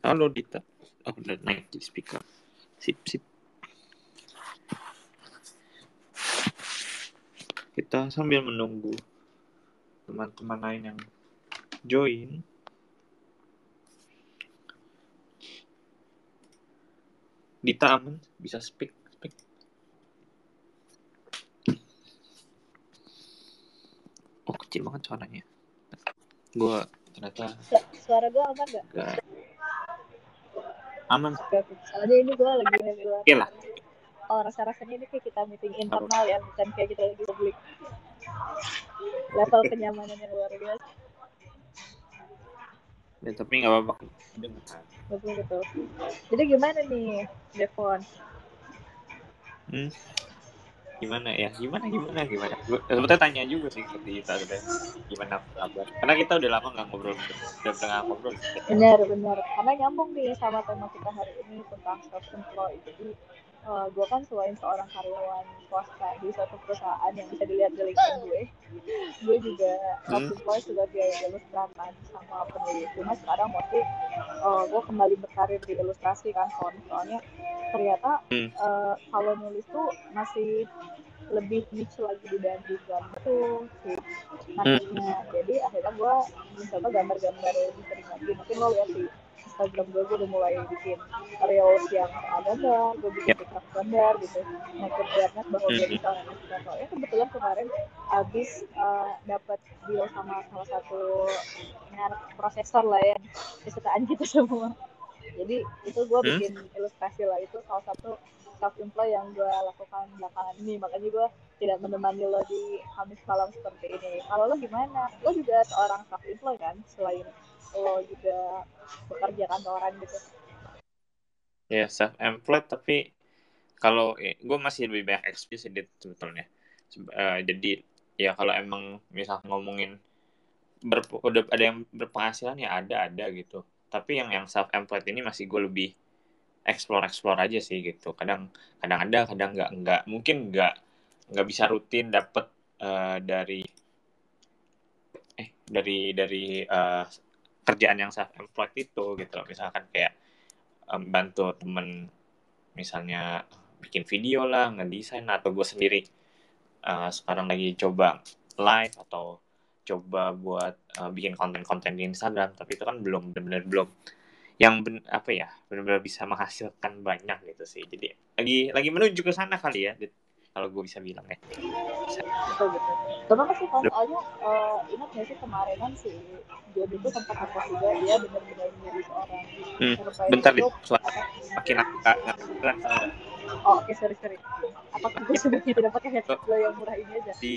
Halo Dita. Oh, udah naik di speaker. Sip, sip. Kita sambil menunggu teman-teman lain yang join. Dita aman, bisa speak, speak. Oh, kecil banget suaranya. Gua ternyata Suara gue aman gak? gak aman. Soalnya ini gue lagi Oke lah. Oh rasa-rasanya ini kayak kita meeting internal ya Bukan kayak kita lagi publik Level kenyamanan yang luar biasa Ya, tapi nggak apa-apa. Betul betul Jadi gimana nih Devon? Hmm. Gimana ya? Gimana gimana gimana? Gue sebetulnya tanya juga sih ke Dita udah gimana kabar. Karena kita udah lama nggak ngobrol, udah pernah ngobrol. Benar benar Karena nyambung nih sama tema kita hari ini tentang self employed Jadi gue kan selain seorang karyawan swasta di suatu perusahaan yang bisa dilihat di LinkedIn gue. Gue juga self employed sebagai ilustrator sama penulis. Cuma sekarang mostly uh, gue kembali berkarir di ilustrasi kan soalnya, ternyata Hmm. uh, kalau nulis tuh masih lebih niche lagi dibanding gambar tuh sih. Nasibnya jadi akhirnya gue mencoba gambar-gambar lebih sering lagi. Mungkin lo lihat di Instagram gue gue udah mulai bikin reels yang gambar gue bikin tiktok gambar gitu. Naik ke awareness bahwa gue Hmm. bisa ya kebetulan kemarin habis uh, dapat deal sama salah satu merek prosesor lah ya. Kesukaan kita semua. Jadi itu gue Hmm. bikin ilustrasi lah. Itu salah satu self employ yang gue lakukan belakangan ini. Makanya gue tidak menemani lo di Kamis malam seperti ini. Kalau lo gimana? Lo juga seorang self employ kan selain lo juga bekerja kantoran gitu Ya self employed tapi kalau eh, gue masih lebih banyak eksplisit sebetulnya. Seb- eh, jadi ya kalau emang misal ngomongin ada yang berpenghasilan ya ada ada gitu. Tapi yang yang self employed ini masih gue lebih explore explore aja sih gitu. Kadang kadang ada kadang nggak nggak mungkin nggak nggak bisa rutin dapet eh, dari eh dari dari eh, kerjaan yang self employed itu gitu misalkan kayak em, bantu temen misalnya bikin video lah ngedesain atau gue sendiri eh, sekarang lagi coba live atau coba buat eh, bikin konten-konten di Instagram tapi itu kan belum benar-benar belum yang ben, apa ya benar-benar bisa menghasilkan banyak gitu sih. Jadi lagi lagi menuju ke sana kali ya kalau gue bisa bilang ya. Betul betul. Kenapa sih soalnya uh, ingat gak sih kemarin kan si Jody itu sempat ngepost juga dia benar-benar menjadi seorang Hmm, bentar deh itu. Suara apa makin agak nggak oh oke sorry sorry. Apakah gue sebenarnya tidak pakai headset lo yang murah ini aja? di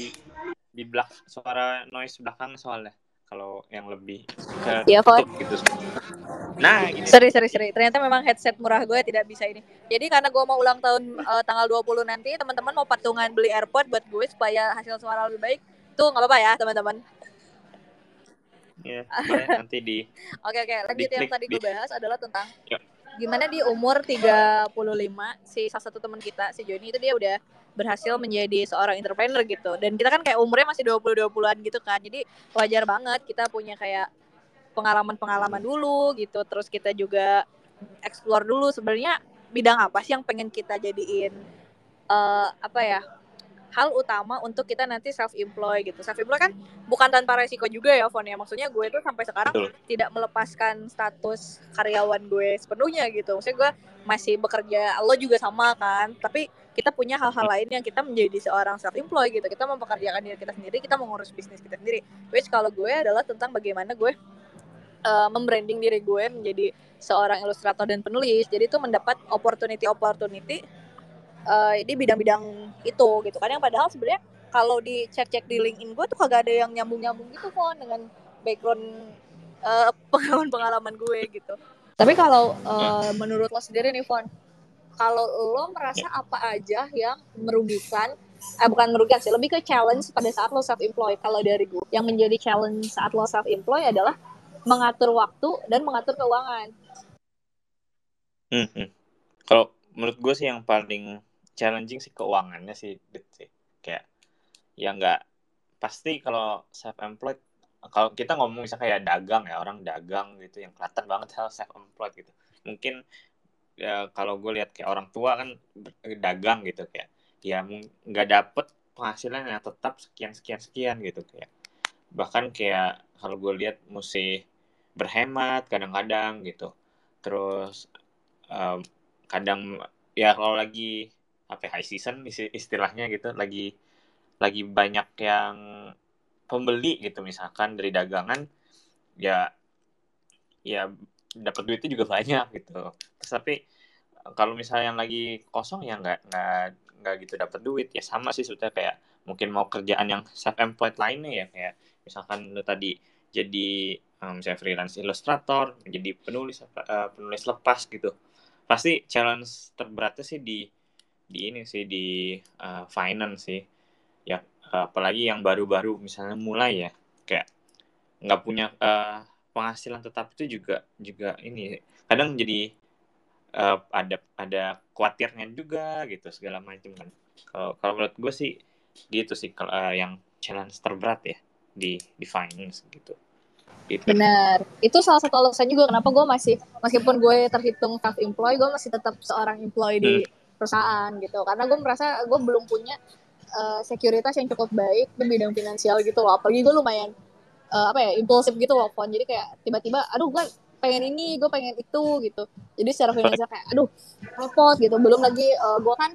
di belak suara noise belakang soalnya. Kalau yang lebih ke Iya, Fon. tutup gitu nah gini Sorry, sorry, sorry. Ternyata memang headset murah gue tidak bisa ini. Jadi karena gue mau ulang tahun eh, tanggal 20 nanti, teman-teman mau patungan beli AirPod buat gue supaya hasil suara lebih baik. Tuh nggak apa-apa ya, teman-teman. ya nanti di Oke, oke. Lanjut yang Diklik tadi gue bahas adalah tentang gimana di umur 35 si salah satu teman kita, si Joni itu dia udah berhasil menjadi seorang entrepreneur gitu. Dan kita kan kayak umurnya masih 20-20-an gitu kan. Jadi wajar banget kita punya kayak pengalaman-pengalaman dulu gitu. Terus kita juga explore dulu sebenarnya bidang apa sih yang pengen kita jadiin eh apa ya hal utama untuk kita nanti self employ gitu. Self employ kan bukan tanpa resiko juga ya Fon ya. Maksudnya gue tuh sampai sekarang Betul. tidak melepaskan status karyawan gue sepenuhnya gitu. Maksudnya gue masih bekerja lo juga sama kan. Tapi kita punya hal-hal lain yang kita menjadi seorang self employ gitu. Kita mempekerjakan diri kita sendiri kita mengurus bisnis kita sendiri. Which kalau gue adalah tentang bagaimana gue uh, membranding diri gue menjadi seorang ilustrator dan penulis. Jadi itu mendapat opportunity opportunity uh, di bidang-bidang itu gitu kan. Yang padahal sebenarnya kalau dicek-cek di LinkedIn gue tuh kagak ada yang nyambung-nyambung gitu Fon dengan background uh, pengalaman-pengalaman gue gitu. Tapi kalau uh, menurut lo sendiri nih Fon kalau lo merasa apa aja yang merugikan eh bukan merugikan sih lebih ke challenge pada saat lo self employed kalau dari gue yang menjadi challenge saat lo self employed adalah mengatur waktu dan mengatur keuangan Hmm, hmm. Kalau menurut gue sih yang paling challenging sih keuangannya sih, sih. Kayak ya nggak pasti kalau self employed kalau kita ngomong misalnya kayak dagang ya orang dagang gitu yang kelihatan banget self employed gitu mungkin ya kalau gue lihat kayak orang tua kan dagang gitu kayak ya nggak dapet penghasilan yang tetap sekian sekian sekian gitu kayak bahkan kayak kalau gue lihat mesti berhemat kadang-kadang gitu. Terus um, kadang ya kalau lagi apa ya, high season istilahnya gitu lagi lagi banyak yang pembeli gitu. Misalkan dari dagangan ya ya dapat duitnya juga banyak gitu. Terus tapi kalau misalnya yang lagi kosong ya nggak nggak nggak gitu dapat duit. Ya sama sih sudah kayak mungkin mau kerjaan yang self employed lainnya ya kayak misalkan lo tadi jadi um, misalnya freelance ilustrator jadi penulis uh, penulis lepas gitu. Pasti challenge terberatnya sih di di ini sih di uh, finance sih. Ya apalagi yang baru-baru misalnya mulai ya kayak nggak punya uh, penghasilan tetap itu juga juga ini kadang jadi uh, ada ada khawatirnya juga gitu segala macam kan. Kalau kalau menurut gue sih gitu sih kalau uh, yang challenge terberat ya di di finance gitu Gitu. Benar. Itu salah satu alasan juga kenapa gue masih meskipun gue terhitung self employed, gue masih tetap seorang employee di hmm. perusahaan gitu. Karena gue merasa gue belum punya uh, sekuritas yang cukup baik di bidang finansial gitu loh. Apalagi gue lumayan uh, apa ya impulsif gitu loh, Fon. Jadi kayak tiba-tiba, aduh gue pengen ini, gue pengen itu gitu. Jadi secara finansial kayak, aduh repot gitu. Belum lagi uh, gue kan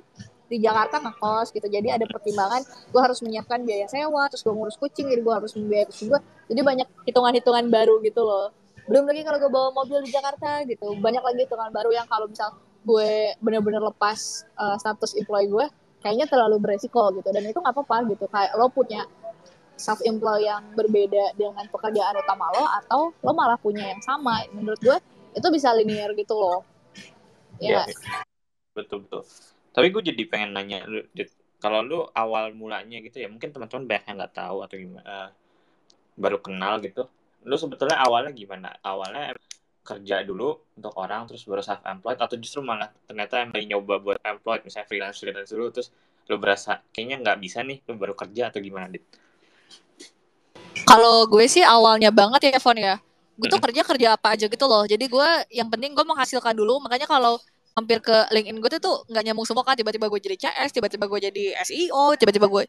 di Jakarta ngekos gitu. Jadi ada pertimbangan gue harus menyiapkan biaya sewa terus gue ngurus kucing jadi gue harus membiayai kucing gue jadi banyak hitungan-hitungan baru gitu loh. Belum lagi kalau gue bawa mobil di Jakarta gitu. Banyak lagi hitungan baru yang kalau misal gue bener-bener lepas uh, status employee gue kayaknya terlalu beresiko gitu. Dan itu nggak apa-apa gitu. Kayak lo punya self employed yang berbeda dengan pekerjaan utama lo atau lo malah punya yang sama. Menurut gue itu bisa linear gitu loh. Ya, ya betul betul tapi gue jadi pengen nanya lu kalau lu awal mulanya gitu ya mungkin teman-teman banyak yang nggak tahu atau gimana uh, baru kenal gitu. Lu sebetulnya awalnya gimana? Awalnya kerja dulu untuk orang terus baru self employed atau justru malah ternyata yang nyoba buat employed misalnya freelance freelance dulu terus lu berasa kayaknya nggak bisa nih lu baru kerja atau gimana dit? Kalau gue sih awalnya banget ya Fon ya. Gue tuh kerja kerja apa aja gitu loh. Jadi gue yang penting gue menghasilkan dulu. Makanya kalau hampir ke LinkedIn gue tuh nggak nyambung semua kan. Tiba-tiba gue jadi CS tiba-tiba gue jadi SEO tiba-tiba gue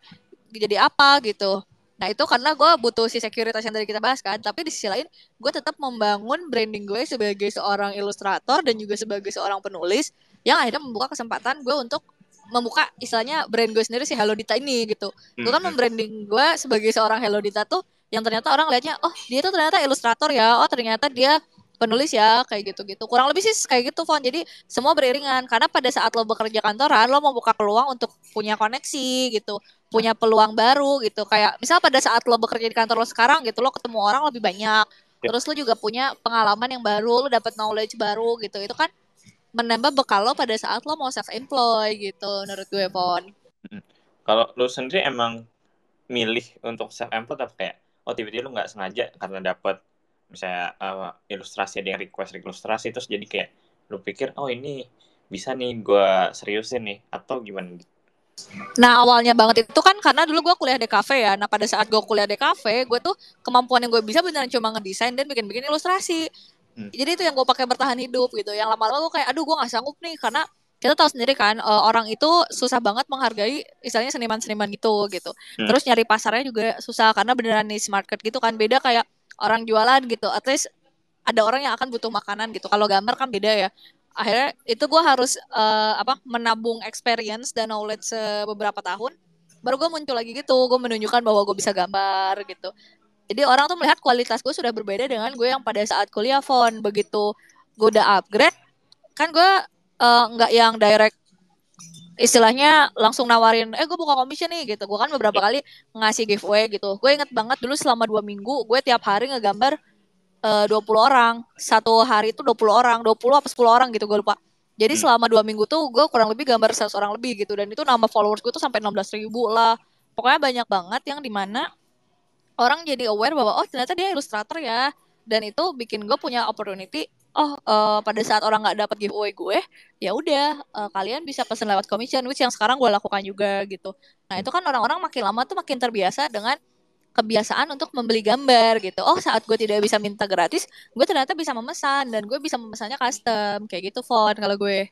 jadi apa gitu. Nah itu karena gue butuh si sekuritas yang tadi kita bahas kan. Tapi di sisi lain gue tetap membangun branding gue sebagai seorang ilustrator dan juga sebagai seorang penulis yang akhirnya membuka kesempatan gue untuk membuka istilahnya brand gue sendiri si Hello Dita ini gitu. Gue kan hmm. membranding gue sebagai seorang Hello Dita tuh yang ternyata orang lihatnya oh dia tuh ternyata ilustrator ya. Oh ternyata dia penulis ya kayak gitu-gitu. Kurang lebih sih kayak gitu Fon jadi semua beriringan. Karena pada saat lo bekerja kantoran lo mau buka peluang untuk punya koneksi gitu punya peluang baru gitu. Kayak misal pada saat lo bekerja di kantor lo sekarang gitu lo ketemu orang lebih banyak. Ya. terus lo juga punya pengalaman yang baru lo dapat knowledge baru gitu. Itu kan menambah bekal lo pada saat lo mau self employ gitu menurut gue Fon kalau lo sendiri emang milih untuk self employ atau kayak oh tiba-tiba lo nggak sengaja karena dapat misalnya uh, ilustrasi ada yang request ilustrasi terus jadi kayak lu pikir oh ini bisa nih gue seriusin nih atau gimana Nah awalnya banget itu kan karena dulu gue kuliah di kafe ya. Nah pada saat gue kuliah di kafe, gue tuh kemampuan yang gue bisa beneran cuma ngedesain dan bikin-bikin ilustrasi. Hmm. Jadi itu yang gue pakai bertahan hidup gitu. Yang lama-lama gue kayak, aduh gue nggak sanggup nih karena kita tahu sendiri kan uh, orang itu susah banget menghargai misalnya seniman-seniman gitu gitu. Hmm. Terus nyari pasarnya juga susah karena beneran niche market gitu kan beda kayak orang jualan gitu at least ada orang yang akan butuh makanan gitu. Kalau gambar kan beda ya. Akhirnya itu gue harus uh, apa menabung experience dan knowledge beberapa tahun baru gue muncul lagi gitu. Gue menunjukkan bahwa gue bisa gambar gitu. Jadi orang tuh melihat kualitas gue sudah berbeda dengan gue yang pada saat kuliah phone begitu gue udah upgrade kan gue uh, nggak yang direct istilahnya langsung nawarin eh gue buka commission nih gitu. Gue kan beberapa kali ngasih giveaway gitu. Gue inget banget dulu selama dua minggu gue tiap hari ngegambar eh, uh, 20 orang. Satu hari itu 20 orang 20 apa 10 orang gitu gue lupa. Jadi hmm. selama dua minggu tuh gue kurang lebih gambar 100 orang lebih gitu. Dan itu nama followers gue tuh sampai 16 ribu lah. Pokoknya banyak banget yang di mana orang jadi aware bahwa oh ternyata dia ilustrator ya. Dan itu bikin gue punya opportunity oh uh, pada saat orang nggak dapat giveaway gue ya udah uh, kalian bisa pesen lewat commission which yang sekarang gue lakukan juga gitu nah itu kan orang-orang makin lama tuh makin terbiasa dengan kebiasaan untuk membeli gambar gitu. Oh saat gue tidak bisa minta gratis, gue ternyata bisa memesan dan gue bisa memesannya custom kayak gitu font kalau gue.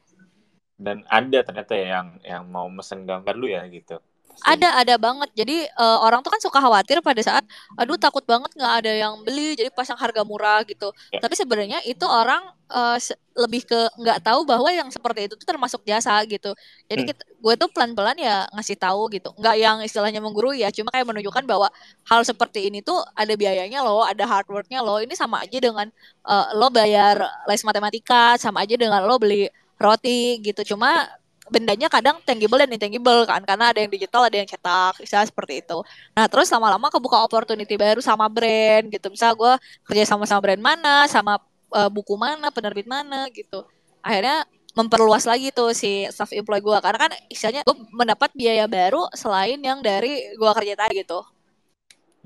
Dan ada ternyata ya yang yang mau mesen gambar lu ya gitu. Ada ada banget. Jadi uh, orang tuh kan suka khawatir pada saat, aduh takut banget nggak ada yang beli, jadi pasang harga murah gitu. Ya. Tapi sebenarnya itu orang uh, lebih ke nggak tahu bahwa yang seperti itu tuh termasuk jasa gitu. Jadi hmm. kita, gue tuh pelan-pelan ya ngasih tahu gitu. Nggak yang istilahnya menggurui ya, cuma kayak menunjukkan bahwa hal seperti ini tuh ada biayanya loh, ada hard worknya loh. Ini sama aja dengan uh, lo bayar les matematika, sama aja dengan lo beli roti gitu. Cuma bendanya kadang tangible dan intangible kan karena ada yang digital ada yang cetak bisa seperti itu. Nah terus lama-lama kebuka opportunity baru sama brand gitu. Misal gue kerja sama sama brand mana sama uh, buku mana penerbit mana gitu. Akhirnya memperluas lagi tuh si staff employee gue karena kan istilahnya gue mendapat biaya baru selain yang dari gue kerja tadi gitu.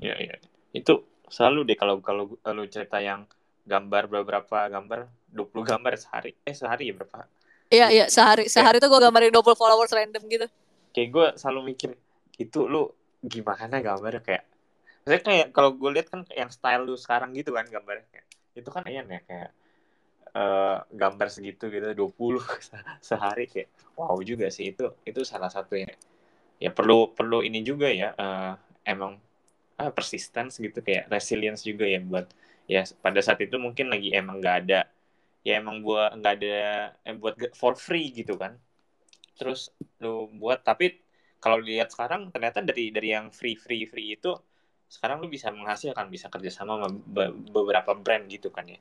Ya ya. Itu selalu deh kalau kalau lu cerita yang gambar beberapa gambar 20 gambar sehari. Eh sehari ya berapa Iya iya sehari sehari tuh gue gambarin 20 followers random gitu. Kayak gue selalu mikir itu lu gimana gambarnya kayak Maksudnya kayak kalau gue lihat kan yang style lu sekarang gitu kan gambarnya kayak itu kan ya kayak uh, gambar segitu gitu 20 sehari kayak wow juga sih itu itu salah satu ya ya perlu perlu ini juga ya uh, emang ah, persistence gitu kayak resilience juga ya buat ya pada saat itu mungkin lagi emang nggak ada ya emang buat nggak ada eh, buat for free gitu kan. Terus lu buat tapi kalau lihat sekarang ternyata dari dari yang free free free itu sekarang lu bisa menghasilkan bisa kerjasama sama beberapa brand gitu kan ya.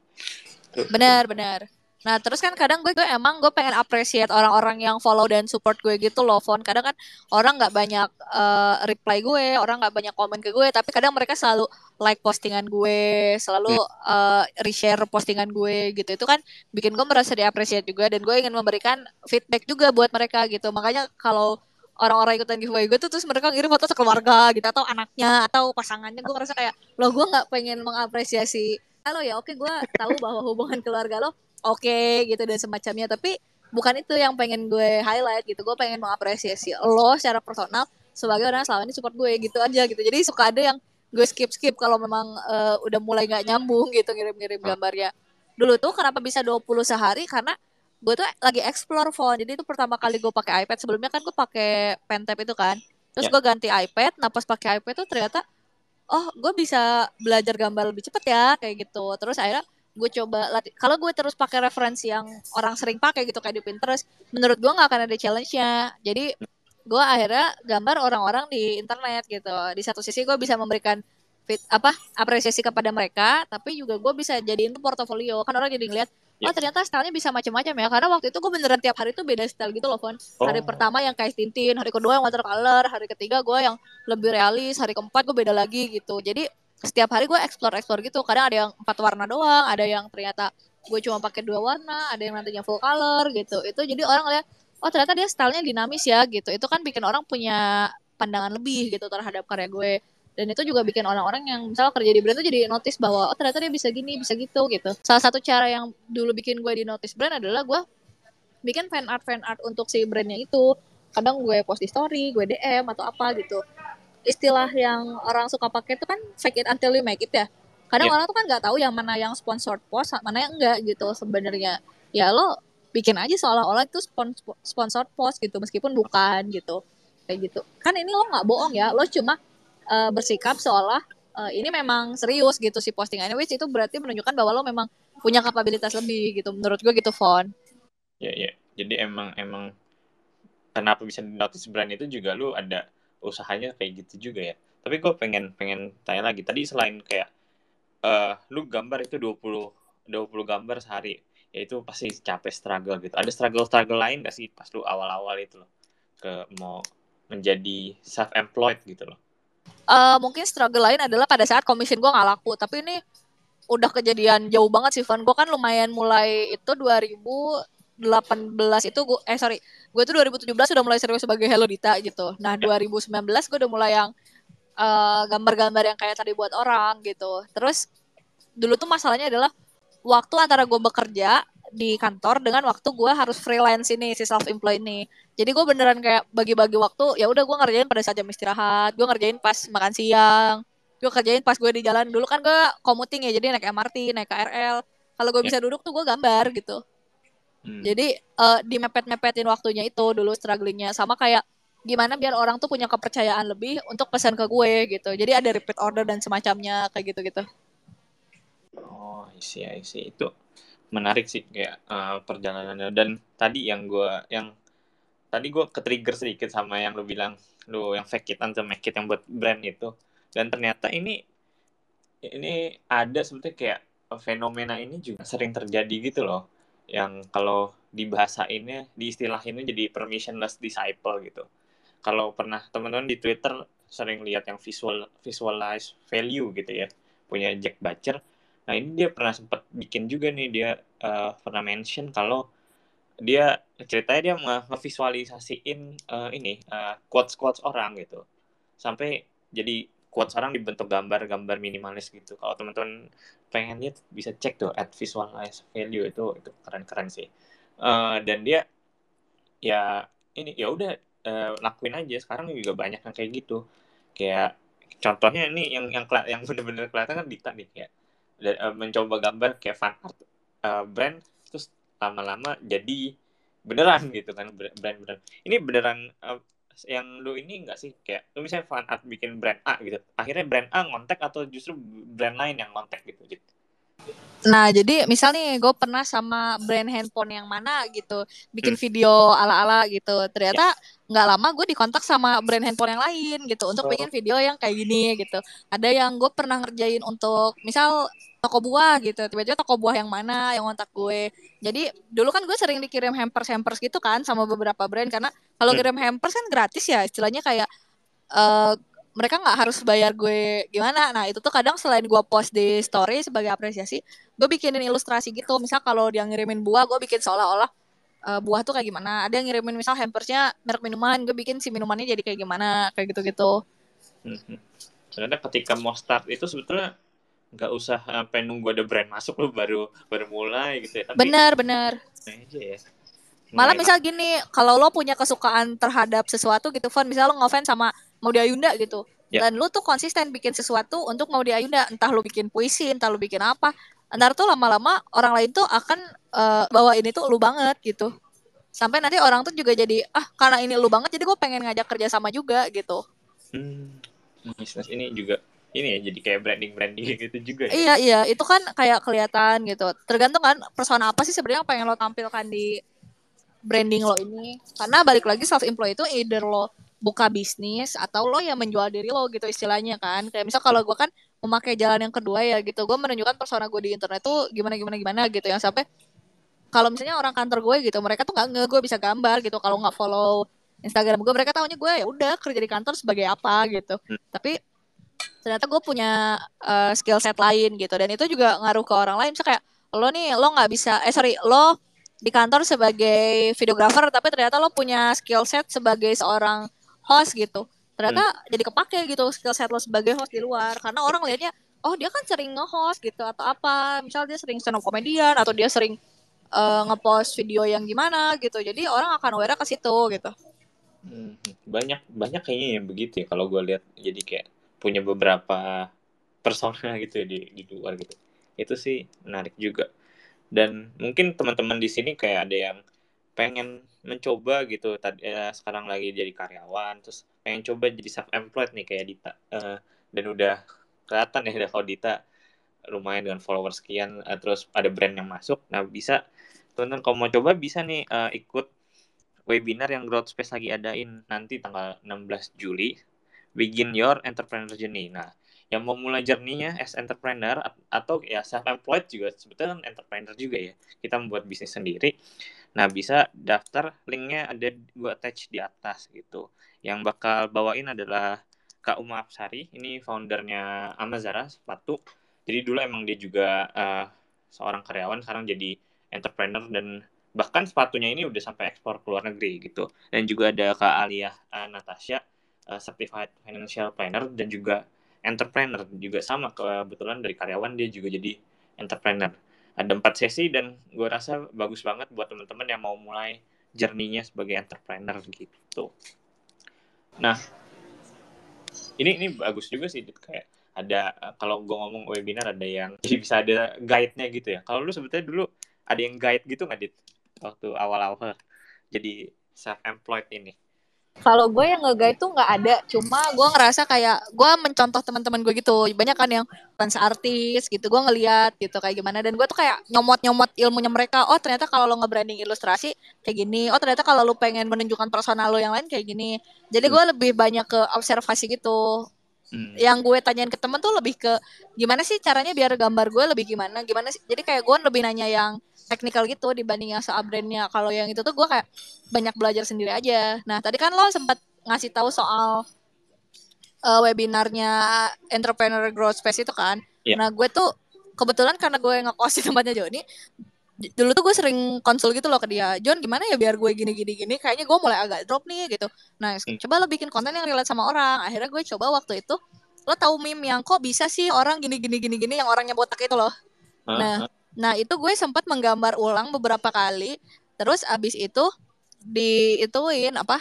Benar benar Nah terus kan kadang gue, gue emang gue pengen appreciate orang-orang yang follow dan support gue gitu loh Fon. Kadang kan orang nggak banyak uh, reply gue, orang nggak banyak komen ke gue Tapi kadang mereka selalu like postingan gue, selalu uh, reshare postingan gue gitu. Itu kan bikin gue merasa diapresiasi juga Dan gue ingin memberikan feedback juga buat mereka gitu. Makanya kalau orang-orang ikutan giveaway gue tuh terus mereka ngirim foto sekeluarga gitu atau anaknya atau pasangannya gue ngerasa kayak lo gue nggak pengen mengapresiasi. Halo ya oke gue tahu bahwa hubungan keluarga lo oke okay, gitu dan semacamnya. Tapi bukan itu yang pengen gue highlight gitu. Gue pengen mengapresiasi lo secara personal sebagai orang selama ini support gue gitu aja gitu. Jadi suka ada yang gue skip skip kalau memang uh, udah mulai nggak nyambung gitu ngirim-ngirim gambarnya. Dulu tuh kenapa bisa 20 sehari? Karena gue tuh lagi explore phone. Jadi itu pertama kali gue pakai iPad. Sebelumnya kan gue pakai pentap itu kan. Terus yeah. gue ganti iPad. Nah pas pakai iPad tuh ternyata oh gue bisa belajar gambar lebih cepet ya kayak gitu. Terus akhirnya gue coba latih kalau gue terus pakai referensi yang orang sering pakai gitu kayak di Pinterest menurut gue nggak akan ada challenge-nya. Jadi gue akhirnya gambar orang-orang di internet gitu. Di satu sisi gue bisa memberikan fit apa apresiasi kepada mereka tapi juga gue bisa jadiin tuh portofolio. Kan orang jadi ngeliat yeah. oh ternyata stylenya bisa macam-macam ya. Karena waktu itu gue beneran tiap hari tuh beda style gitu loh Fon. Oh. hari pertama yang kayak Tintin hari kedua yang watercolor hari ketiga gue yang lebih realis hari keempat gue beda lagi gitu. Jadi setiap hari gue explore explore gitu. Kadang ada yang empat warna doang ada yang ternyata gue cuma pakai dua warna ada yang nantinya full color gitu. Itu jadi orang lihat oh ternyata dia stylenya dinamis ya gitu. Itu kan bikin orang punya pandangan lebih gitu terhadap karya gue. Dan itu juga bikin orang-orang yang misalnya kerja di brand itu jadi notice bahwa oh ternyata dia bisa gini bisa gitu gitu. Salah satu cara yang dulu bikin gue di notice brand adalah gue bikin fan art fan art untuk si brandnya itu. Kadang gue post di story gue DM atau apa gitu istilah yang orang suka pakai itu kan fake it until you make it ya. Kadang yeah. orang tuh kan nggak tahu yang mana yang sponsored post, mana yang enggak gitu sebenarnya. Ya lo bikin aja seolah-olah itu sponsored post gitu meskipun bukan gitu. Kayak gitu. Kan ini lo nggak bohong ya, lo cuma uh, bersikap seolah uh, ini memang serius gitu si postingannya which itu berarti menunjukkan bahwa lo memang punya kapabilitas lebih gitu menurut gue gitu Fon. Ya yeah, ya. Yeah. Jadi emang emang kenapa bisa di notice brand itu juga lu ada usahanya kayak gitu juga ya. Tapi gue pengen pengen tanya lagi. Tadi selain kayak uh, lu gambar itu 20 20 gambar sehari ya itu pasti capek struggle gitu. Ada struggle struggle lain gak sih pas lu awal-awal itu loh? Ke mau menjadi self employed gitu loh. Uh, mungkin struggle lain adalah pada saat commission gue nggak laku. Tapi ini udah kejadian jauh banget sih Van. Gue kan lumayan mulai itu 2000 2018 itu gue eh sorry gue tuh 2017 udah mulai serius sebagai Hello Dita gitu. Nah 2019 gue udah mulai yang gambar eh, gambar-gambar yang kayak tadi buat orang gitu. Terus dulu tuh masalahnya adalah waktu antara gue bekerja di kantor dengan waktu gue harus freelance ini si self employed ini. Jadi gue beneran kayak bagi-bagi waktu ya udah gue ngerjain pada saat jam istirahat gue ngerjain pas makan siang gue kerjain pas gue di jalan. Dulu kan gue commuting ya jadi naik MRT naik KRL kalau gue Ya. bisa duduk tuh gue gambar gitu Hmm. jadi eh, di mepet-mepetin waktunya itu dulu strugglingnya. Sama kayak gimana biar orang tuh punya kepercayaan lebih untuk pesan ke gue gitu. Jadi ada repeat order dan semacamnya kayak gitu gitu Oh, isi isi itu menarik sih kayak eh, perjalanannya. Dan tadi yang gua yang tadi gua ke-trigger sedikit sama yang lu bilang lu yang fake it until make it yang buat brand itu. Dan ternyata ini ini ada sebetulnya kayak fenomena ini juga sering terjadi gitu loh yang kalau dibahasainnya di istilah ini jadi permissionless disciple gitu. Kalau pernah teman-teman di Twitter sering lihat yang visual visualize value gitu ya punya Jack Butcher. Nah ini dia pernah sempat bikin juga nih dia eh, pernah mention kalau dia ceritanya dia nge- ngevisualisasiin eh, ini quotes quotes orang gitu. Sampai jadi quotes orang dibentuk gambar-gambar minimalis gitu. Kalau teman-teman pengen lihat bisa cek tuh at visualize value itu itu keren-keren sih. Eh, dan dia ya ini ya udah eh, lakuin aja sekarang juga banyak yang kayak gitu. Kayak contohnya ini yang yang yang bener-bener kelihatan kan Dita nih kayak da- eh, mencoba gambar kayak fan art eh, brand terus lama-lama jadi beneran gitu kan brand beneran ini beneran eh, yang lu ini enggak sih? Kayak lu misalnya fan art bikin brand A gitu akhirnya brand A ngontek atau justru brand lain yang ngontek gitu gitu Nah, jadi misal nih gue pernah sama brand handphone yang mana gitu, bikin video ala-ala gitu. Ternyata nggak lama gue dikontak sama brand handphone yang lain gitu untuk Oh. bikin video yang kayak gini gitu. Ada yang gue pernah ngerjain untuk misal toko buah gitu. Tiba-tiba toko buah yang mana yang kontak gue. Jadi dulu kan gue sering dikirim hampers-hampers gitu kan sama beberapa brand karena kalau Hmm. kirim hampers kan gratis ya, istilahnya kayak eh mereka nggak harus bayar gue gimana. Nah itu tuh kadang selain gue post di story sebagai apresiasi, gue bikinin ilustrasi gitu. Misal kalau dia ngirimin buah, gue bikin seolah-olah eh, buah tuh kayak gimana. Ada yang ngirimin misal hampersnya merek minuman, gue bikin si minumannya jadi kayak gimana, kayak gitu-gitu. Mhm. Ternyata ketika mau start itu sebetulnya nggak usah sampai nunggu ada brand masuk lu baru baru mulai gitu ya tapi bener. mulai aja ya Malah Mulai misal gini, kalau lo punya kesukaan terhadap sesuatu gitu, Fon, misal lo ngefans sama Maudy Ayunda gitu, Ya. dan lo tuh konsisten bikin sesuatu untuk Maudy Ayunda, entah lo bikin puisi, entah lo bikin apa, ntar tuh lama-lama orang lain tuh akan eh, bawa ini tuh lu banget gitu. Sampai nanti orang tuh juga jadi ah karena ini lu banget jadi gue pengen ngajak kerja sama juga gitu. Hmm, bisnis ini juga ini ya jadi kayak branding branding gitu juga ya. Iya iya itu kan kayak kelihatan gitu. Tergantung kan persona apa sih sebenarnya yang pengen lo tampilkan di branding lo ini. Karena balik lagi self employed itu either lo buka bisnis atau lo yang menjual diri lo gitu istilahnya kan. Kayak misal kalau gue kan memakai jalan yang kedua ya gitu. Gue menunjukkan persona gue di internet tuh gimana gimana gimana gitu yang sampai kalau misalnya orang kantor gue gitu mereka tuh nggak nge gue bisa gambar gitu kalau nggak follow Instagram gue mereka tahunya gue ya udah kerja di kantor sebagai apa gitu. Hmm. Tapi ternyata gue punya uh, skill set lain gitu dan itu juga ngaruh ke orang lain misalnya kayak lo nih lo nggak bisa eh sorry lo di kantor sebagai videographer tapi ternyata lo punya skill set sebagai seorang host gitu. Ternyata jadi kepake gitu skill set lo sebagai host di luar karena orang lihatnya oh dia kan sering nge-host gitu atau apa. Misal dia sering stand up komedian atau dia sering uh, ngepost video yang gimana gitu. Jadi orang akan aware ke situ gitu. Hmm, banyak banyak kayaknya yang begitu ya kalau gue lihat jadi kayak punya beberapa persona gitu ya di di luar gitu. Itu sih menarik juga. Dan mungkin teman-teman di sini kayak ada yang pengen mencoba gitu. Tadi eh, sekarang lagi jadi karyawan terus pengen coba jadi self employed nih kayak Dita. Eh, dan udah kelihatan ya kalau Dita lumayan dengan followers sekian eh, terus ada brand yang masuk. Nah bisa teman-teman kalau mau coba bisa nih eh, ikut webinar yang Growth Space lagi adain nanti tanggal 16 Juli. Begin Your Entrepreneur Journey. Nah, yang mau mulai journey-nya as entrepreneur at- atau ya self employed juga sebetulnya entrepreneur juga ya. Kita membuat bisnis sendiri. Nah, bisa daftar linknya ada gua attach di atas gitu. Yang bakal bawain adalah Kak Uma Apsari, ini foundernya Amazara sepatu. Jadi dulu emang dia juga eh, seorang karyawan, sekarang jadi entrepreneur dan bahkan sepatunya ini udah sampai ekspor ke luar negeri gitu. Dan juga ada Kak Alia eh, Natasha, eh, certified financial planner dan juga entrepreneur juga sama kebetulan dari karyawan dia juga jadi entrepreneur. Ada empat sesi dan gue rasa bagus banget buat teman-teman yang mau mulai journey-nya sebagai entrepreneur gitu. Nah, ini ini bagus juga sih kayak ada kalau gue ngomong webinar ada yang jadi bisa ada guide-nya gitu ya. Kalau lu sebetulnya dulu ada yang guide gitu nggak dit? Waktu awal-awal. Jadi self employed ini kalau gue yang nge-guide tuh nggak ada cuma gue ngerasa kayak gue mencontoh teman-teman gue gitu. Banyak kan yang fans artis gitu gue ngeliat gitu kayak gimana. Dan gue tuh kayak nyomot-nyomot ilmunya mereka. Oh ternyata kalau lo nge-branding ilustrasi kayak gini. Oh ternyata kalau lo pengen menunjukkan personal lo yang lain kayak gini. Jadi gue hmm. lebih banyak ke observasi gitu. Hmm. Yang gue tanyain ke temen tuh lebih ke gimana sih caranya biar gambar gue lebih gimana, gimana sih? Jadi kayak gue lebih nanya yang teknikal gitu dibanding yang soal brandnya. Kalau yang itu tuh gue kayak banyak belajar sendiri aja. Nah tadi kan lo sempat ngasih tahu soal uh, webinarnya entrepreneur growth space itu kan. Yeah. Nah gue tuh kebetulan karena gue ngekos di tempatnya Joni, dulu tuh gue sering konsul gitu loh ke dia John gimana ya biar gue gini gini gini kayaknya gue mulai agak drop nih gitu nah hmm. coba lo bikin konten yang relate sama orang akhirnya gue coba waktu itu lo tahu meme yang kok bisa sih orang gini gini gini gini yang orangnya botak itu loh nah nah itu gue sempat menggambar ulang beberapa kali terus abis itu di ituin apa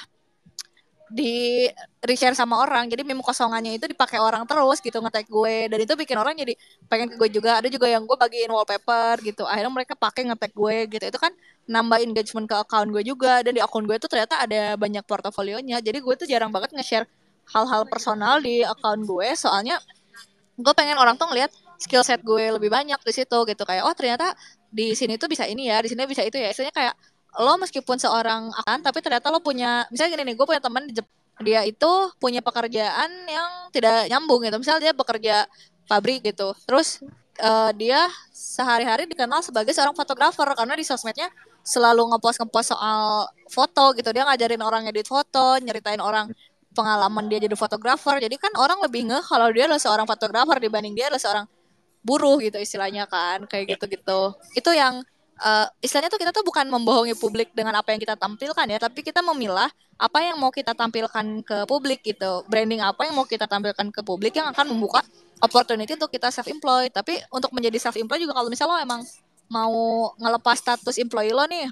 di reshare sama orang. Jadi meme kosongannya itu dipakai orang terus gitu ngetek gue. Dan itu bikin orang jadi pengen ke gue juga. Ada juga yang gue bagiin wallpaper gitu. Akhirnya mereka pakai ngetek gue gitu. Itu kan nambah engagement ke account gue juga. Dan di akun gue tuh ternyata ada banyak portofolionya. Jadi gue tuh jarang banget nge-share hal-hal personal di account gue. Soalnya gue pengen orang tuh ngeliat skill set gue lebih banyak di situ gitu. Kayak oh ternyata di sini tuh bisa ini ya di sini bisa itu ya. Istilahnya kayak lo meskipun seorang akan tapi ternyata lo punya misalnya gini nih gue punya teman di dia itu punya pekerjaan yang tidak nyambung gitu. Misalnya dia bekerja pabrik gitu. Terus uh, dia sehari-hari dikenal sebagai seorang fotografer karena di sosmednya selalu ngepost ngepost soal foto gitu. Dia ngajarin orang edit foto nyeritain orang pengalaman dia jadi fotografer. Jadi kan orang lebih ngeh kalau dia adalah seorang fotografer dibanding dia adalah seorang buruh gitu istilahnya kan kayak gitu gitu itu yang uh, istilahnya tuh kita tuh bukan membohongi publik dengan apa yang kita tampilkan ya, tapi kita memilah apa yang mau kita tampilkan ke publik gitu, branding apa yang mau kita tampilkan ke publik yang akan membuka opportunity untuk kita self employed. Tapi untuk menjadi self employed juga kalau misalnya lo emang mau ngelepas status employee lo nih,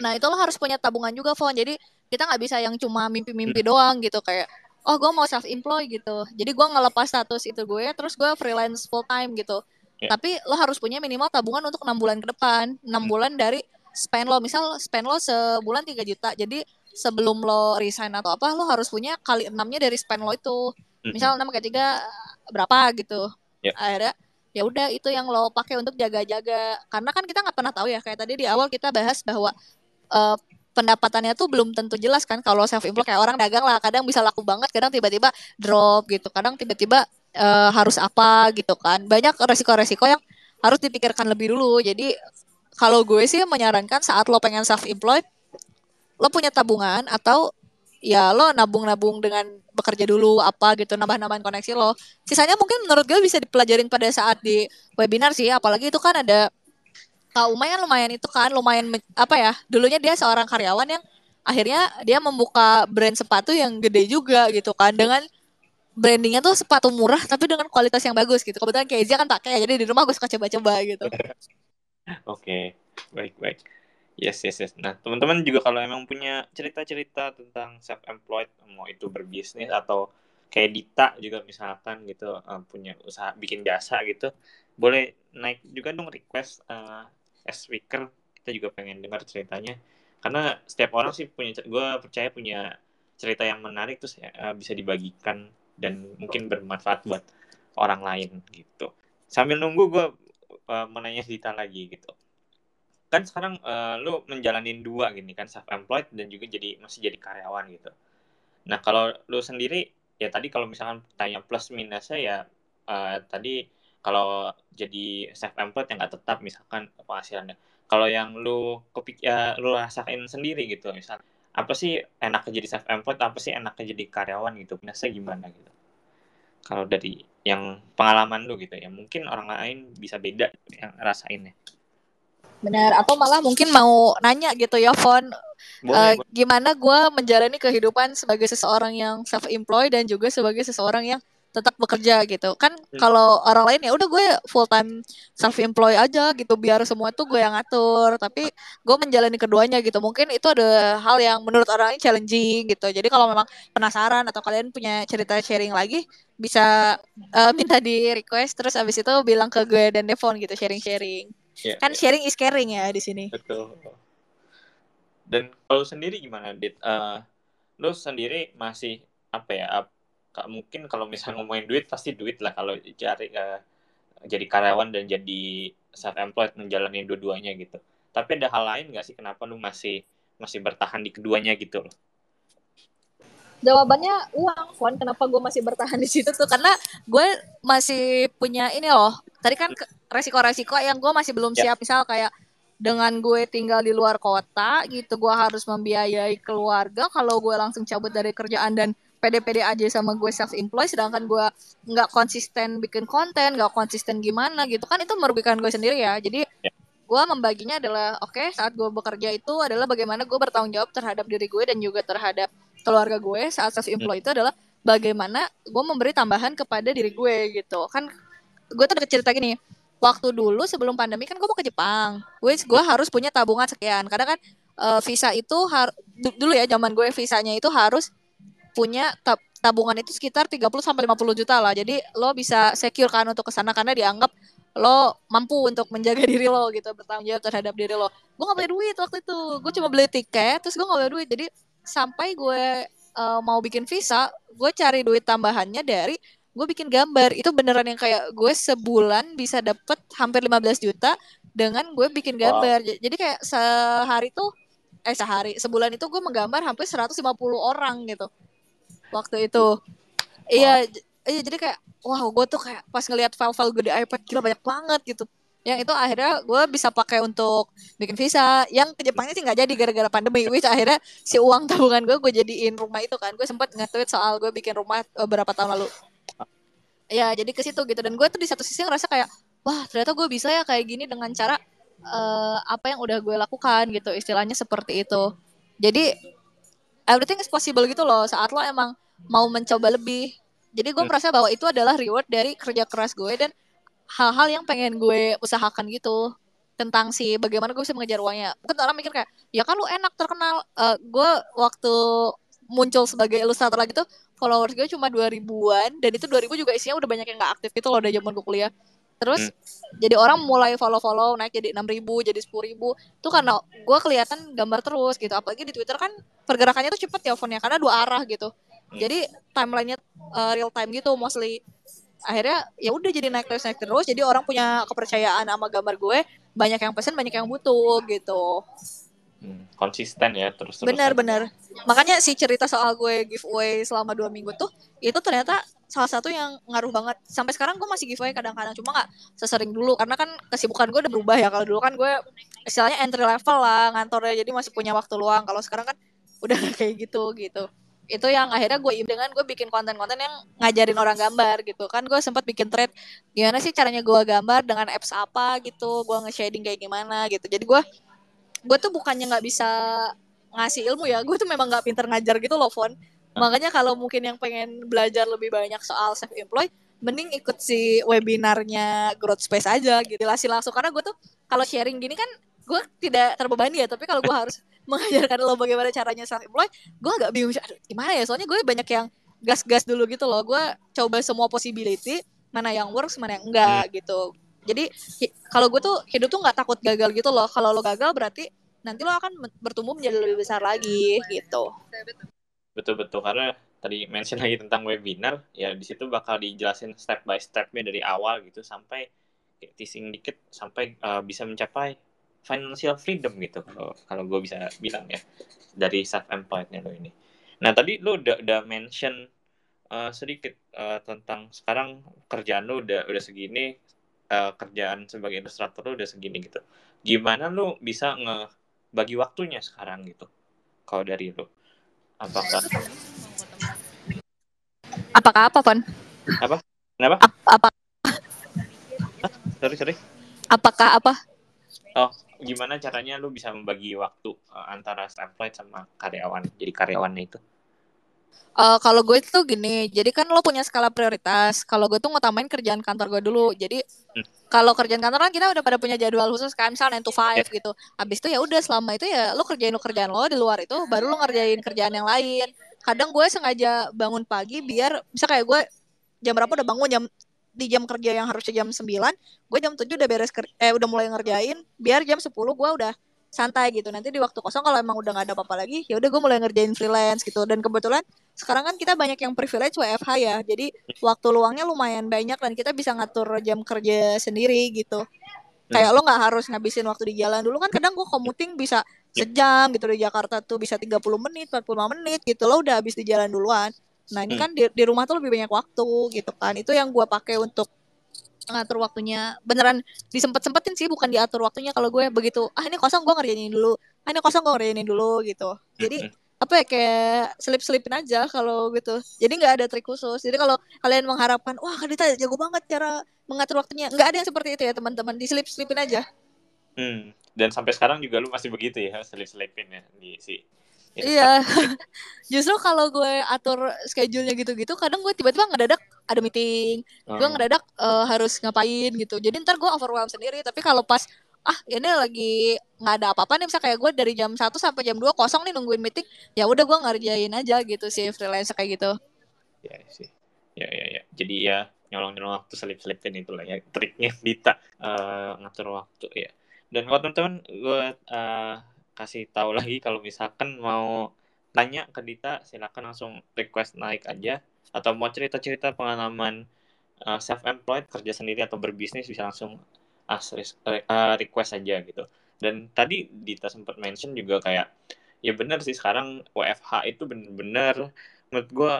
nah itu lo harus punya tabungan juga, Fon. Jadi kita nggak bisa yang cuma mimpi-mimpi hmm. doang gitu kayak oh gue mau self employed gitu jadi gue ngelepas status itu gue terus gue freelance full time gitu Yeah. Tapi lo harus punya minimal tabungan untuk enam bulan ke depan. Enam hmm. bulan dari spend lo. Misal spend lo sebulan 3 juta. Jadi sebelum lo resign atau apa, lo harus punya kali enamnya dari spend lo itu. Hmm. Misal enam kali tiga berapa gitu. Yeah. Akhirnya ya udah itu yang lo pakai untuk jaga-jaga. Karena kan kita nggak pernah tahu ya. Kayak tadi di awal kita bahas bahwa uh, pendapatannya tuh belum tentu jelas kan. Kalau self employed kayak orang dagang lah kadang bisa laku banget kadang tiba-tiba drop gitu. Kadang tiba-tiba uh, harus apa gitu kan. Banyak resiko-resiko yang harus dipikirkan lebih dulu. Jadi kalau gue sih menyarankan saat lo pengen self employed lo punya tabungan atau ya lo nabung-nabung dengan bekerja dulu apa gitu nambah-nambahin koneksi lo. Sisanya mungkin menurut gue bisa dipelajarin pada saat di webinar sih. Apalagi itu kan ada Kak Umay kan lumayan itu kan lumayan apa ya dulunya dia seorang karyawan yang akhirnya dia membuka brand sepatu yang gede juga gitu kan dengan brandingnya tuh sepatu murah tapi dengan kualitas yang bagus gitu. Kebetulan Kezia kan pakai jadi di rumah gue suka coba-coba gitu. Oke, okay. baik baik. Yes yes yes. Nah teman-teman juga kalau emang punya cerita-cerita tentang self employed mau itu berbisnis atau kayak Dita juga misalkan gitu uh, punya usaha bikin jasa gitu boleh naik juga dong request uh, as speaker kita juga pengen dengar ceritanya karena setiap orang sih punya gue percaya punya cerita yang menarik terus uh, bisa dibagikan dan mungkin bermanfaat buat orang lain gitu. Sambil nunggu gue uh, menanya Dita lagi gitu. Kan sekarang uh, lu menjalanin dua gini kan self employed dan juga jadi masih jadi karyawan gitu. Nah, kalau lu sendiri ya tadi kalau misalkan tanya plus minusnya ya uh, tadi kalau jadi self employed yang nggak tetap misalkan penghasilannya. Kalau yang lu kepik ya, lu rasain sendiri gitu misal apa sih enaknya jadi self employed apa sih enaknya jadi karyawan gitu biasa gimana gitu? Kalau dari yang pengalaman lu gitu ya mungkin orang lain bisa beda yang rasainnya. Benar atau malah mungkin mau nanya gitu ya Fon. Uh, gimana gue menjalani kehidupan sebagai seseorang yang self employed dan juga sebagai seseorang yang tetap bekerja gitu. Kan hmm. kalau orang lain ya udah gue full time self employed aja gitu biar semua tuh gue yang ngatur. Tapi gue menjalani keduanya gitu. Mungkin itu ada hal yang menurut orang ini challenging gitu. Jadi kalau memang penasaran atau kalian punya cerita sharing lagi bisa uh, minta di request terus abis itu bilang ke gue dan Devon gitu sharing sharing yeah, kan yeah. sharing is caring ya di sini. Betul. Dan kalau sendiri gimana dit? Uh, lo sendiri masih apa ya mungkin kalau misalnya ngomongin duit pasti duit lah kalau cari uh, jadi karyawan dan jadi self employed menjalani dua-duanya gitu. Tapi ada hal lain nggak sih kenapa lu masih masih bertahan di keduanya gitu? Loh jawabannya uang Wan kenapa gue masih bertahan di situ tuh? Karena gue masih punya ini loh. Tadi kan resiko-resiko yang gue masih belum ya. siap. Misal kayak dengan gue tinggal di luar kota gitu gue harus membiayai keluarga. Kalau gue langsung cabut dari kerjaan dan pede-pede aja sama gue self employed sedangkan gue nggak konsisten bikin konten nggak konsisten gimana gitu kan itu merugikan gue sendiri ya jadi yeah. gue membaginya adalah oke okay, saat gue bekerja itu adalah bagaimana gue bertanggung jawab terhadap diri gue dan juga terhadap keluarga gue saat self employed hmm. itu adalah bagaimana gue memberi tambahan kepada diri gue gitu kan gue tuh ada cerita gini waktu dulu sebelum pandemi kan gue mau ke Jepang gue gue harus punya tabungan sekian karena kan uh, visa itu har dulu ya zaman gue visanya itu harus punya tab tabungan itu sekitar 30 sampai 50 juta lah. Jadi lo bisa secure kan untuk ke sana karena dianggap lo mampu untuk menjaga diri lo gitu, bertanggung jawab terhadap diri lo. Gue gak punya duit waktu itu. Gue cuma beli tiket, terus gue gak punya duit. Jadi sampai gue uh, mau bikin visa, gue cari duit tambahannya dari gue bikin gambar. Itu beneran yang kayak gue sebulan bisa dapet hampir 15 juta dengan gue bikin gambar. Wow. Jadi kayak sehari tuh eh sehari sebulan itu gue menggambar hampir 150 orang gitu waktu itu. Iya, iya jadi kayak wow gue tuh kayak pas ngelihat file-file gue di iPad gila banyak banget gitu. Yang itu akhirnya gue bisa pakai untuk bikin visa. Yang ke Jepangnya sih nggak jadi gara-gara pandemi. Which akhirnya si uang tabungan gue gue jadiin rumah itu kan. Gue sempat nge-tweet soal gue bikin rumah beberapa tahun lalu. Ya jadi ke situ gitu. Dan gue tuh di satu sisi ngerasa kayak wah ternyata gue bisa ya kayak gini dengan cara uh, apa yang udah gue lakukan gitu. Istilahnya seperti itu. Jadi everything is possible gitu loh saat lo emang mau mencoba lebih. Jadi gue hmm. merasa bahwa itu adalah reward dari kerja keras gue dan hal-hal yang pengen gue usahakan gitu tentang si bagaimana gue bisa mengejar uangnya. Mungkin orang mikir kayak ya kan lu enak terkenal. Uh, gue waktu muncul sebagai ilustrator lagi tuh followers gue cuma dua ribuan dan itu dua ribu juga isinya udah banyak yang gak aktif gitu loh dari zaman gue kuliah terus hmm. jadi orang mulai follow follow naik jadi enam ribu jadi sepuluh ribu. Tuh karena gue kelihatan gambar terus gitu. Apalagi di twitter kan pergerakannya tuh cepet ya fontnya karena dua arah gitu. Hmm. jadi timelinenya uh, real time gitu mostly. Akhirnya ya udah jadi naik terus naik terus. Jadi orang punya kepercayaan sama gambar gue. Banyak yang pesen banyak yang butuh gitu. Hmm, konsisten ya terus terus benar benar. Makanya si cerita soal gue giveaway selama dua minggu tuh itu ternyata salah satu yang ngaruh banget. Sampai sekarang gue masih giveaway kadang-kadang. Cuma nggak sesering dulu karena kan kesibukan gue udah berubah ya. Kalau dulu kan gue istilahnya entry level lah ngantornya. Jadi masih punya waktu luang. Kalau sekarang kan udah kayak gitu gitu. Itu yang akhirnya gue dengan gue bikin konten-konten yang ngajarin orang gambar gitu. Kan gue sempat bikin thread gimana sih caranya gue gambar dengan apps apa gitu. Gue nge-shading kayak gimana gitu. Jadi gue gue tuh bukannya nggak bisa ngasih ilmu ya. Gue tuh memang nggak pinter ngajar gitu loh Fon makanya kalau mungkin yang pengen belajar lebih banyak soal self employed mending ikut si webinarnya growth space aja gitu langsung. Karena gue tuh kalau sharing gini kan gue tidak terbebani ya tapi kalau gue harus mengajarkan lo bagaimana caranya self employed gue agak bingung aduh gimana ya? Soalnya gue banyak yang gas-gas dulu gitu loh. Gue coba semua possibility mana yang works mana yang enggak hmm. gitu. Jadi kalau gue tuh hidup tuh nggak takut gagal gitu loh. Kalau lo gagal berarti nanti lo akan bertumbuh menjadi lebih besar lagi gitu betul betul karena tadi mention lagi tentang webinar ya di situ bakal dijelasin step by stepnya dari awal gitu sampai teasing dikit sampai uh, bisa mencapai financial freedom gitu kalau kalau gue bisa bilang ya dari self employednya lo ini. Nah tadi lo udah udah mention uh, sedikit uh, tentang sekarang kerjaan lo udah udah segini uh, kerjaan sebagai ilustrator lo udah segini gitu. Gimana lo bisa ngebagi waktunya sekarang gitu? Kalau dari lo, apakah apakah apa pon? Apa? Kenapa? apa? Sorry sorry. Apakah apa? Oh, gimana caranya lu bisa membagi waktu uh, antara employed sama karyawan jadi karyawannya itu Uh, kalau gue itu gini, jadi kan lo punya skala prioritas. Kalau gue tuh ngutamain kerjaan kantor gue dulu. Jadi hmm. kalau kerjaan kantor kan kita udah pada punya jadwal khusus kan, misalnya 9 to 5 yeah. gitu. Habis itu ya udah selama itu ya lo kerjain lo kerjaan lo di luar itu, baru lo ngerjain kerjaan yang lain. Kadang gue sengaja bangun pagi biar bisa kayak gue jam berapa udah bangun jam di jam kerja yang harusnya jam 9, gue jam 7 udah beres eh udah mulai ngerjain, biar jam 10 gue udah santai gitu nanti di waktu kosong kalau emang udah nggak ada apa-apa lagi ya udah gue mulai ngerjain freelance gitu dan kebetulan sekarang kan kita banyak yang privilege WFH ya. Jadi waktu luangnya lumayan banyak dan kita bisa ngatur jam kerja sendiri gitu. Kayak lo nggak harus ngabisin waktu di jalan. Dulu kan kadang gue commuting bisa sejam gitu di Jakarta tuh bisa 30 menit 45 menit gitu. Lo udah habis di jalan duluan. Nah ini hmm. kan di, di rumah tuh lebih banyak waktu gitu kan. Itu yang gue pakai untuk ngatur waktunya. Beneran disempet-sempetin sih bukan diatur waktunya. Kalau gue begitu ah ini kosong gue ngerjain dulu. Ah ini kosong gue ngerjain dulu gitu. Jadi apa ya kayak selip-selipin aja kalau gitu jadi nggak ada trik khusus jadi kalau kalian mengharapkan wah Kadita jago banget cara mengatur waktunya nggak ada yang seperti itu ya teman-teman diselip-selipin aja hmm. dan sampai sekarang juga lu masih begitu ya selip-selipin ya di si Iya. Justru kalau gue atur schedule-nya gitu-gitu, kadang gue tiba-tiba ngedadak ada meeting, hmm. gue ngedadak uh, harus ngapain gitu. Jadi ntar gue overwhelm sendiri. Tapi kalau pas ah ini lagi nggak ada apa-apa nih, bisa kayak gue dari jam 1 sampai jam 2 kosong nih nungguin meeting, ya udah gue ngerjain aja gitu sih freelance kayak gitu. Ya sih. Ya ya ya. Jadi ya nyolong-nyolong waktu selip-selipin itu lah ya triknya Dita uh, ngatur waktu ya. Dan kalau teman-teman gue uh, kasih tahu lagi kalau misalkan mau tanya ke Dita silakan langsung request naik aja atau mau cerita-cerita pengalaman uh, eh, self employed kerja sendiri atau berbisnis bisa langsung ask uh, request aja gitu. Dan tadi Dita sempat mention juga kayak ya benar sih sekarang WFH itu bener-bener menurut gue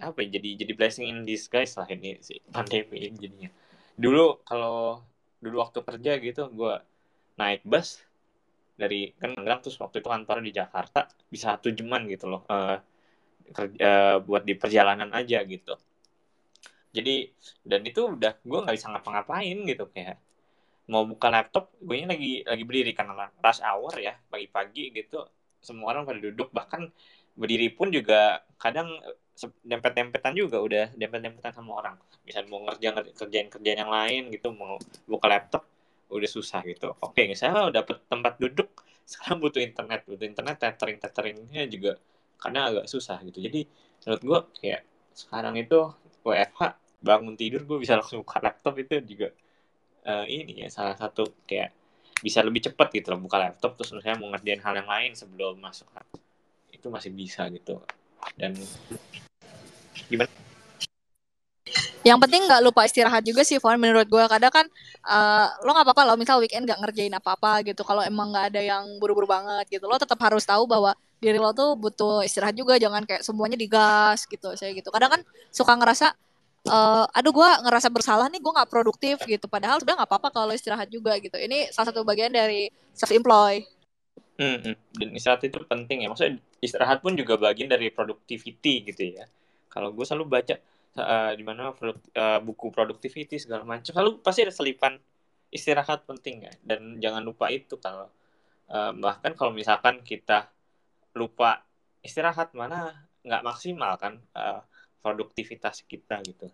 apa ya jadi jadi blessing in disguise lah ini si pandemi ini jadinya. Dulu kalau dulu waktu kerja gitu gue naik bus dari kan Tangerang terus waktu itu kantor di Jakarta bisa satu jaman gitu loh uh, kerja, uh, buat di perjalanan aja gitu jadi dan itu udah gue nggak bisa ngapa-ngapain gitu kayak mau buka laptop gue lagi lagi berdiri karena rush hour ya pagi-pagi gitu. Semua orang pada duduk bahkan berdiri pun juga kadang dempet-dempetan juga udah dempet-dempetan sama orang. Bisa mau ngerjain kerjaan kerjaan yang lain gitu mau buka laptop udah susah gitu. Oke saya dapat tempat duduk sekarang butuh internet butuh internet tethering tetheringnya juga karena agak susah gitu. Jadi menurut gue kayak sekarang itu WFH bangun tidur gue bisa langsung buka laptop itu juga uh, ini ya salah satu kayak bisa lebih cepat gitu loh buka laptop terus misalnya mau ngerjain hal yang lain sebelum masuk itu masih bisa gitu. Dan gimana? Yang penting nggak lupa istirahat juga sih Fon menurut gue kadang kan uh, lo nggak apa-apa lo misal weekend nggak ngerjain apa-apa gitu. Kalau emang nggak ada yang buru-buru banget gitu lo tetap harus tahu bahwa diri lo tuh butuh istirahat juga jangan kayak semuanya digas gitu saya gitu. Kadang kan suka ngerasa uh, aduh gue ngerasa bersalah nih gue nggak produktif gitu. Padahal sudah nggak apa-apa kalau istirahat juga gitu. Ini salah satu bagian dari self employ hmm, hmm, dan istirahat itu penting ya. Maksudnya istirahat pun juga bagian dari productivity gitu ya. Kalau gue selalu baca uh, di mana uh, buku productivity segala macam selalu pasti ada selipan istirahat penting ya. Dan jangan lupa itu kalau uh, bahkan kalau misalkan kita lupa istirahat mana nggak maksimal kan uh, produktivitas kita gitu.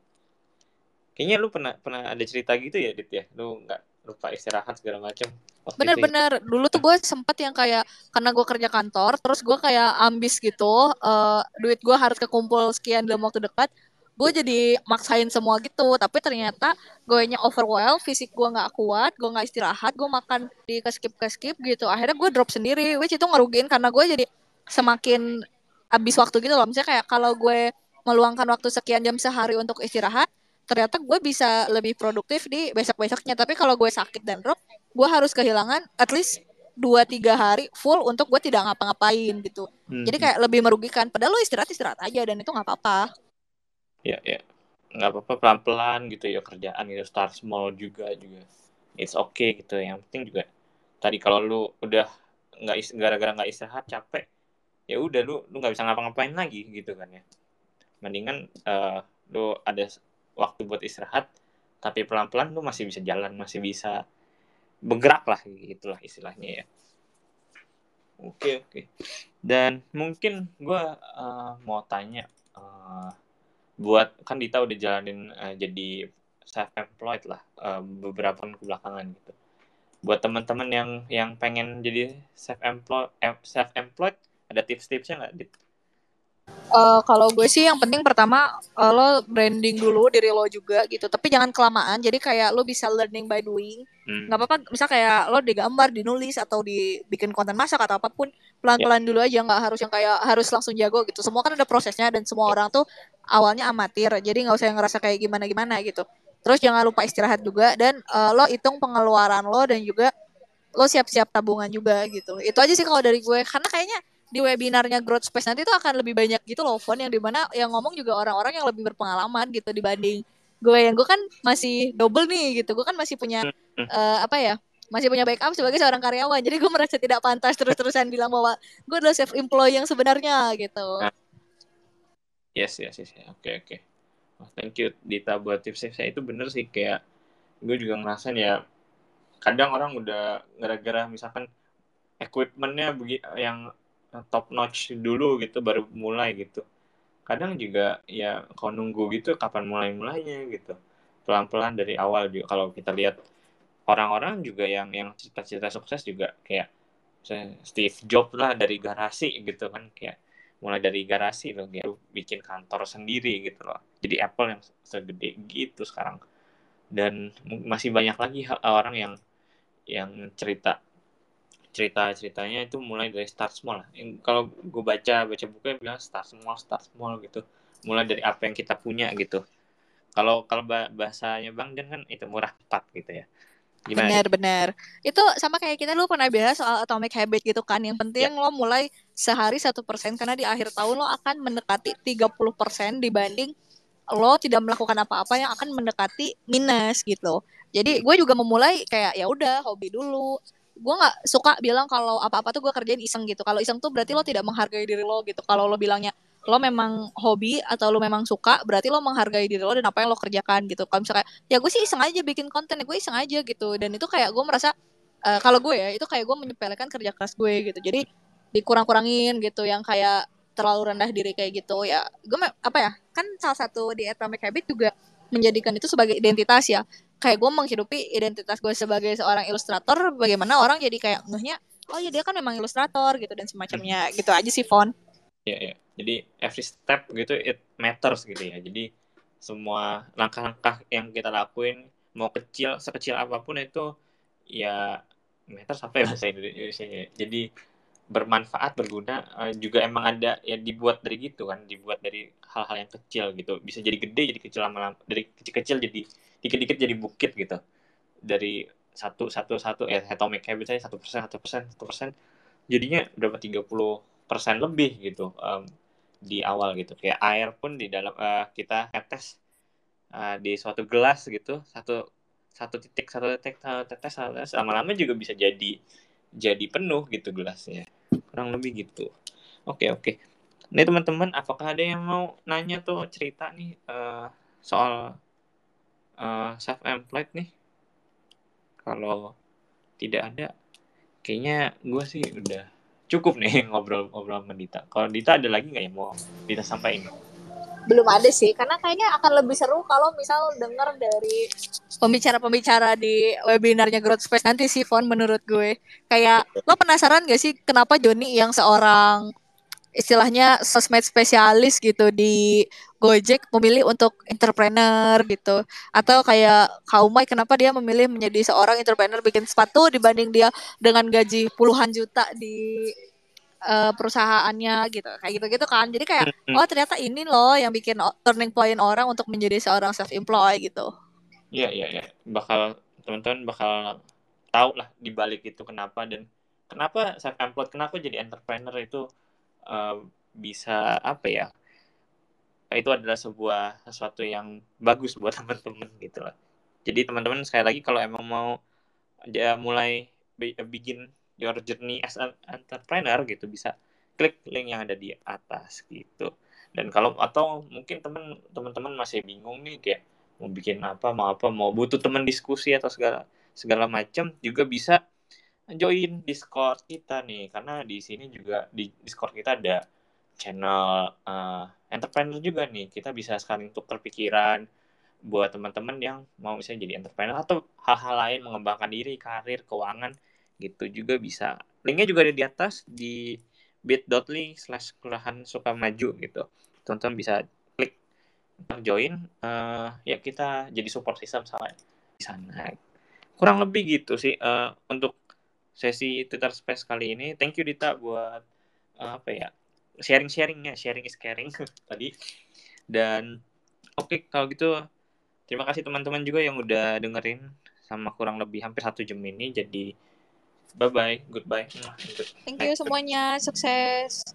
Kayaknya lu pernah pernah ada cerita gitu ya dit ya? Lu nggak lupa istirahat segala macam bener-bener dulu tuh gue sempat yang kayak karena gue kerja kantor terus gue kayak ambis gitu uh, duit gue harus kekumpul sekian dalam waktu dekat gue jadi maksain semua gitu. Tapi ternyata gue nya overwhelm fisik gue nggak kuat gue nggak istirahat gue makan di keskip keskip gitu. Akhirnya gue drop sendiri which itu ngerugiin karena gue jadi semakin habis waktu gitu loh. Misalnya kayak kalau gue meluangkan waktu sekian jam sehari untuk istirahat ternyata gue bisa lebih produktif di besok besoknya tapi kalau gue sakit dan drop gue harus kehilangan at least dua tiga hari full untuk gue tidak ngapa-ngapain gitu. Hmm. jadi kayak lebih merugikan. Padahal lo istirahat istirahat aja dan itu nggak apa-apa. Ya ya. Nggak apa-apa pelan-pelan gitu ya kerjaan gitu. Start small juga juga. It's okay gitu. Yang penting juga tadi kalau lu udah nggak gara-gara nggak istirahat capek ya udah lu lu nggak bisa ngapa-ngapain lagi gitu kan ya. Mendingan uh, lu ada waktu buat istirahat tapi pelan-pelan lu masih bisa jalan masih bisa bergerak lah gitulah istilahnya ya. Oke oke. Dan mungkin gue uh, mau tanya uh, buat kan Dita udah jalanin uh, jadi self employed lah uh, beberapa tahun kebelakangan gitu. Buat teman-teman yang yang pengen jadi self employed self employed ada tips-tipsnya nggak dit? Uh, kalau gue sih yang penting pertama uh, lo branding dulu diri lo juga gitu. Tapi jangan kelamaan. Jadi kayak lo bisa learning by doing. Hmm. nggak hmm. apa-apa misal kayak lo digambar dinulis atau dibikin konten masak atau apa pun pelan-pelan yeah. dulu aja. Nggak harus yang kayak harus langsung jago gitu. Semua kan ada prosesnya dan semua orang tuh awalnya amatir. Jadi nggak usah ngerasa kayak gimana gimana gitu. Terus jangan lupa istirahat juga. Dan uh, lo hitung pengeluaran lo dan juga lo siap-siap tabungan juga gitu. Itu aja sih kalau dari gue. Karena kayaknya di webinarnya Growth Space nanti tuh akan lebih banyak gitu loh Fon yang di mana yang ngomong juga orang-orang yang lebih berpengalaman gitu dibanding gue. Yang gue kan masih double nih gitu gue kan masih punya uh, apa ya masih punya backup sebagai seorang karyawan. Jadi gue merasa tidak pantas terus-terusan bilang bahwa gue adalah self employee yang sebenarnya gitu. Nah. yes yes yes oke okay, oke. Okay. oh, thank you Dita buat tips-tipsnya itu bener sih kayak gue juga ngerasain ya kadang orang udah gara-gara misalkan equipmentnya yang top notch dulu gitu baru mulai gitu. Kadang juga ya kalau nunggu gitu kapan mulai mulainya gitu. Pelan pelan dari awal juga. Kalau kita lihat orang-orang juga yang yang cita-cita sukses juga kayak Steve Jobs lah dari garasi gitu kan kayak mulai dari garasi loh kayak bikin kantor sendiri gitu loh. Jadi Apple yang segede gitu sekarang. Dan masih banyak lagi orang yang yang cerita cerita-ceritanya itu mulai dari start small lah. Kalau gue baca baca buku yang bilang start small, start small gitu. Mulai dari apa yang kita punya gitu. Kalau kalau bahasanya Bang Dan kan itu murah tepat gitu ya. Gimana? Benar, benar. Itu sama kayak kita dulu pernah bahas soal atomic habit gitu kan. Yang penting ya. lo mulai sehari satu persen karena di akhir tahun lo akan mendekati 30% dibanding lo tidak melakukan apa-apa yang akan mendekati minus gitu. Jadi gue juga memulai kayak ya udah hobi dulu gue nggak suka bilang kalau apa-apa tuh gue kerjain iseng gitu. Kalau iseng tuh berarti lo tidak menghargai diri lo gitu. Kalau lo bilangnya lo memang hobi atau lo memang suka berarti lo menghargai diri lo dan apa yang lo kerjakan gitu. Kalau misalnya ya gue sih iseng aja bikin konten ya gue iseng aja gitu. Dan itu kayak gue merasa uh, kalau gue ya itu kayak gue menyepelekan kerja keras gue gitu. Jadi dikurang-kurangin gitu yang kayak terlalu rendah diri kayak gitu. Ya gue apa ya kan salah satu di Atomic Habit juga menjadikan itu sebagai identitas ya kayak gue menghidupi identitas gue sebagai seorang ilustrator bagaimana orang jadi kayak ngehnya oh ya dia kan memang ilustrator gitu dan semacamnya gitu aja sih Fon. Ya ya jadi every step gitu it matters gitu ya. Jadi semua langkah-langkah yang kita lakuin mau kecil sekecil apa pun itu ya matters apa ya bahasa Indonesia jadi bermanfaat berguna uh, juga emang ada ya dibuat dari gitu kan dibuat dari hal-hal yang kecil gitu. Bisa jadi gede jadi kecil lama-lama dari kecil-kecil jadi dikit-dikit jadi bukit gitu. Dari satu satu satu ya atomic habit saya satu persen satu persen satu persen. Jadinya berapa tiga puluh persen lebih gitu um, di awal gitu. Kayak air pun di dalam uh, kita tetes uh, di suatu gelas gitu satu satu titik satu titik satu tetes tetes lama-lama juga bisa jadi jadi penuh gitu gelasnya. Kurang lebih gitu. Oke oke. Ini teman-teman apakah ada yang mau nanya tuh cerita nih uh, soal uh, self employed nih. Kalau tidak ada kayaknya gue sih udah cukup nih ngobrol-ngobrol sama Dita. Kalau Dita ada lagi nggak yang mau Dita sampaikan? Belum ada sih karena kayaknya akan lebih seru kalau misal dengar dari pembicara-pembicara di webinarnya Growth Space. Nanti sih Fon menurut gue. Kayak lo penasaran gak sih kenapa Joni yang seorang istilahnya sosmed spesialis gitu di Gojek memilih untuk entrepreneur gitu. Atau kayak Kaumai kenapa dia memilih menjadi seorang entrepreneur bikin sepatu dibanding dia dengan gaji puluhan juta di uh, perusahaannya gitu. Kayak gitu gitu kan. Jadi kayak oh ternyata ini loh yang bikin turning point orang untuk menjadi seorang self employed gitu. Iya iya iya. Bakal teman-teman bakal tahu lah di balik itu kenapa dan kenapa self employed kenapa jadi entrepreneur itu uh, bisa apa ya itu adalah sebuah sesuatu yang bagus buat teman-teman gitu lah. Jadi teman-teman sekali lagi kalau emang mau dia mulai bikin your journey as an entrepreneur gitu bisa klik link yang ada di atas gitu. Dan kalau atau mungkin teman teman-teman masih bingung nih kayak mau bikin apa mau apa mau butuh teman diskusi atau segala segala macam juga bisa join Discord kita nih karena di sini juga di Discord kita ada channel uh, entrepreneur juga nih. Kita bisa sekali untuk terpikiran buat teman-teman yang mau misalnya jadi entrepreneur atau hal-hal lain mengembangkan diri karir keuangan gitu juga bisa. Linknya juga ada di atas di bit.ly slash kelurahan suka maju gitu. Teman-teman bisa klik join uh, ya kita jadi support system sama di sana. Kurang lebih gitu sih uh, untuk sesi Twitter Space kali ini thank you Dita buat uh, apa ya sharing-sharingnya sharing is caring tadi dan oke okay, kalau gitu Terima kasih teman-teman juga yang udah dengerin sama kurang lebih hampir satu jam ini. Jadi bye bye, goodbye. Thank you semuanya, sukses.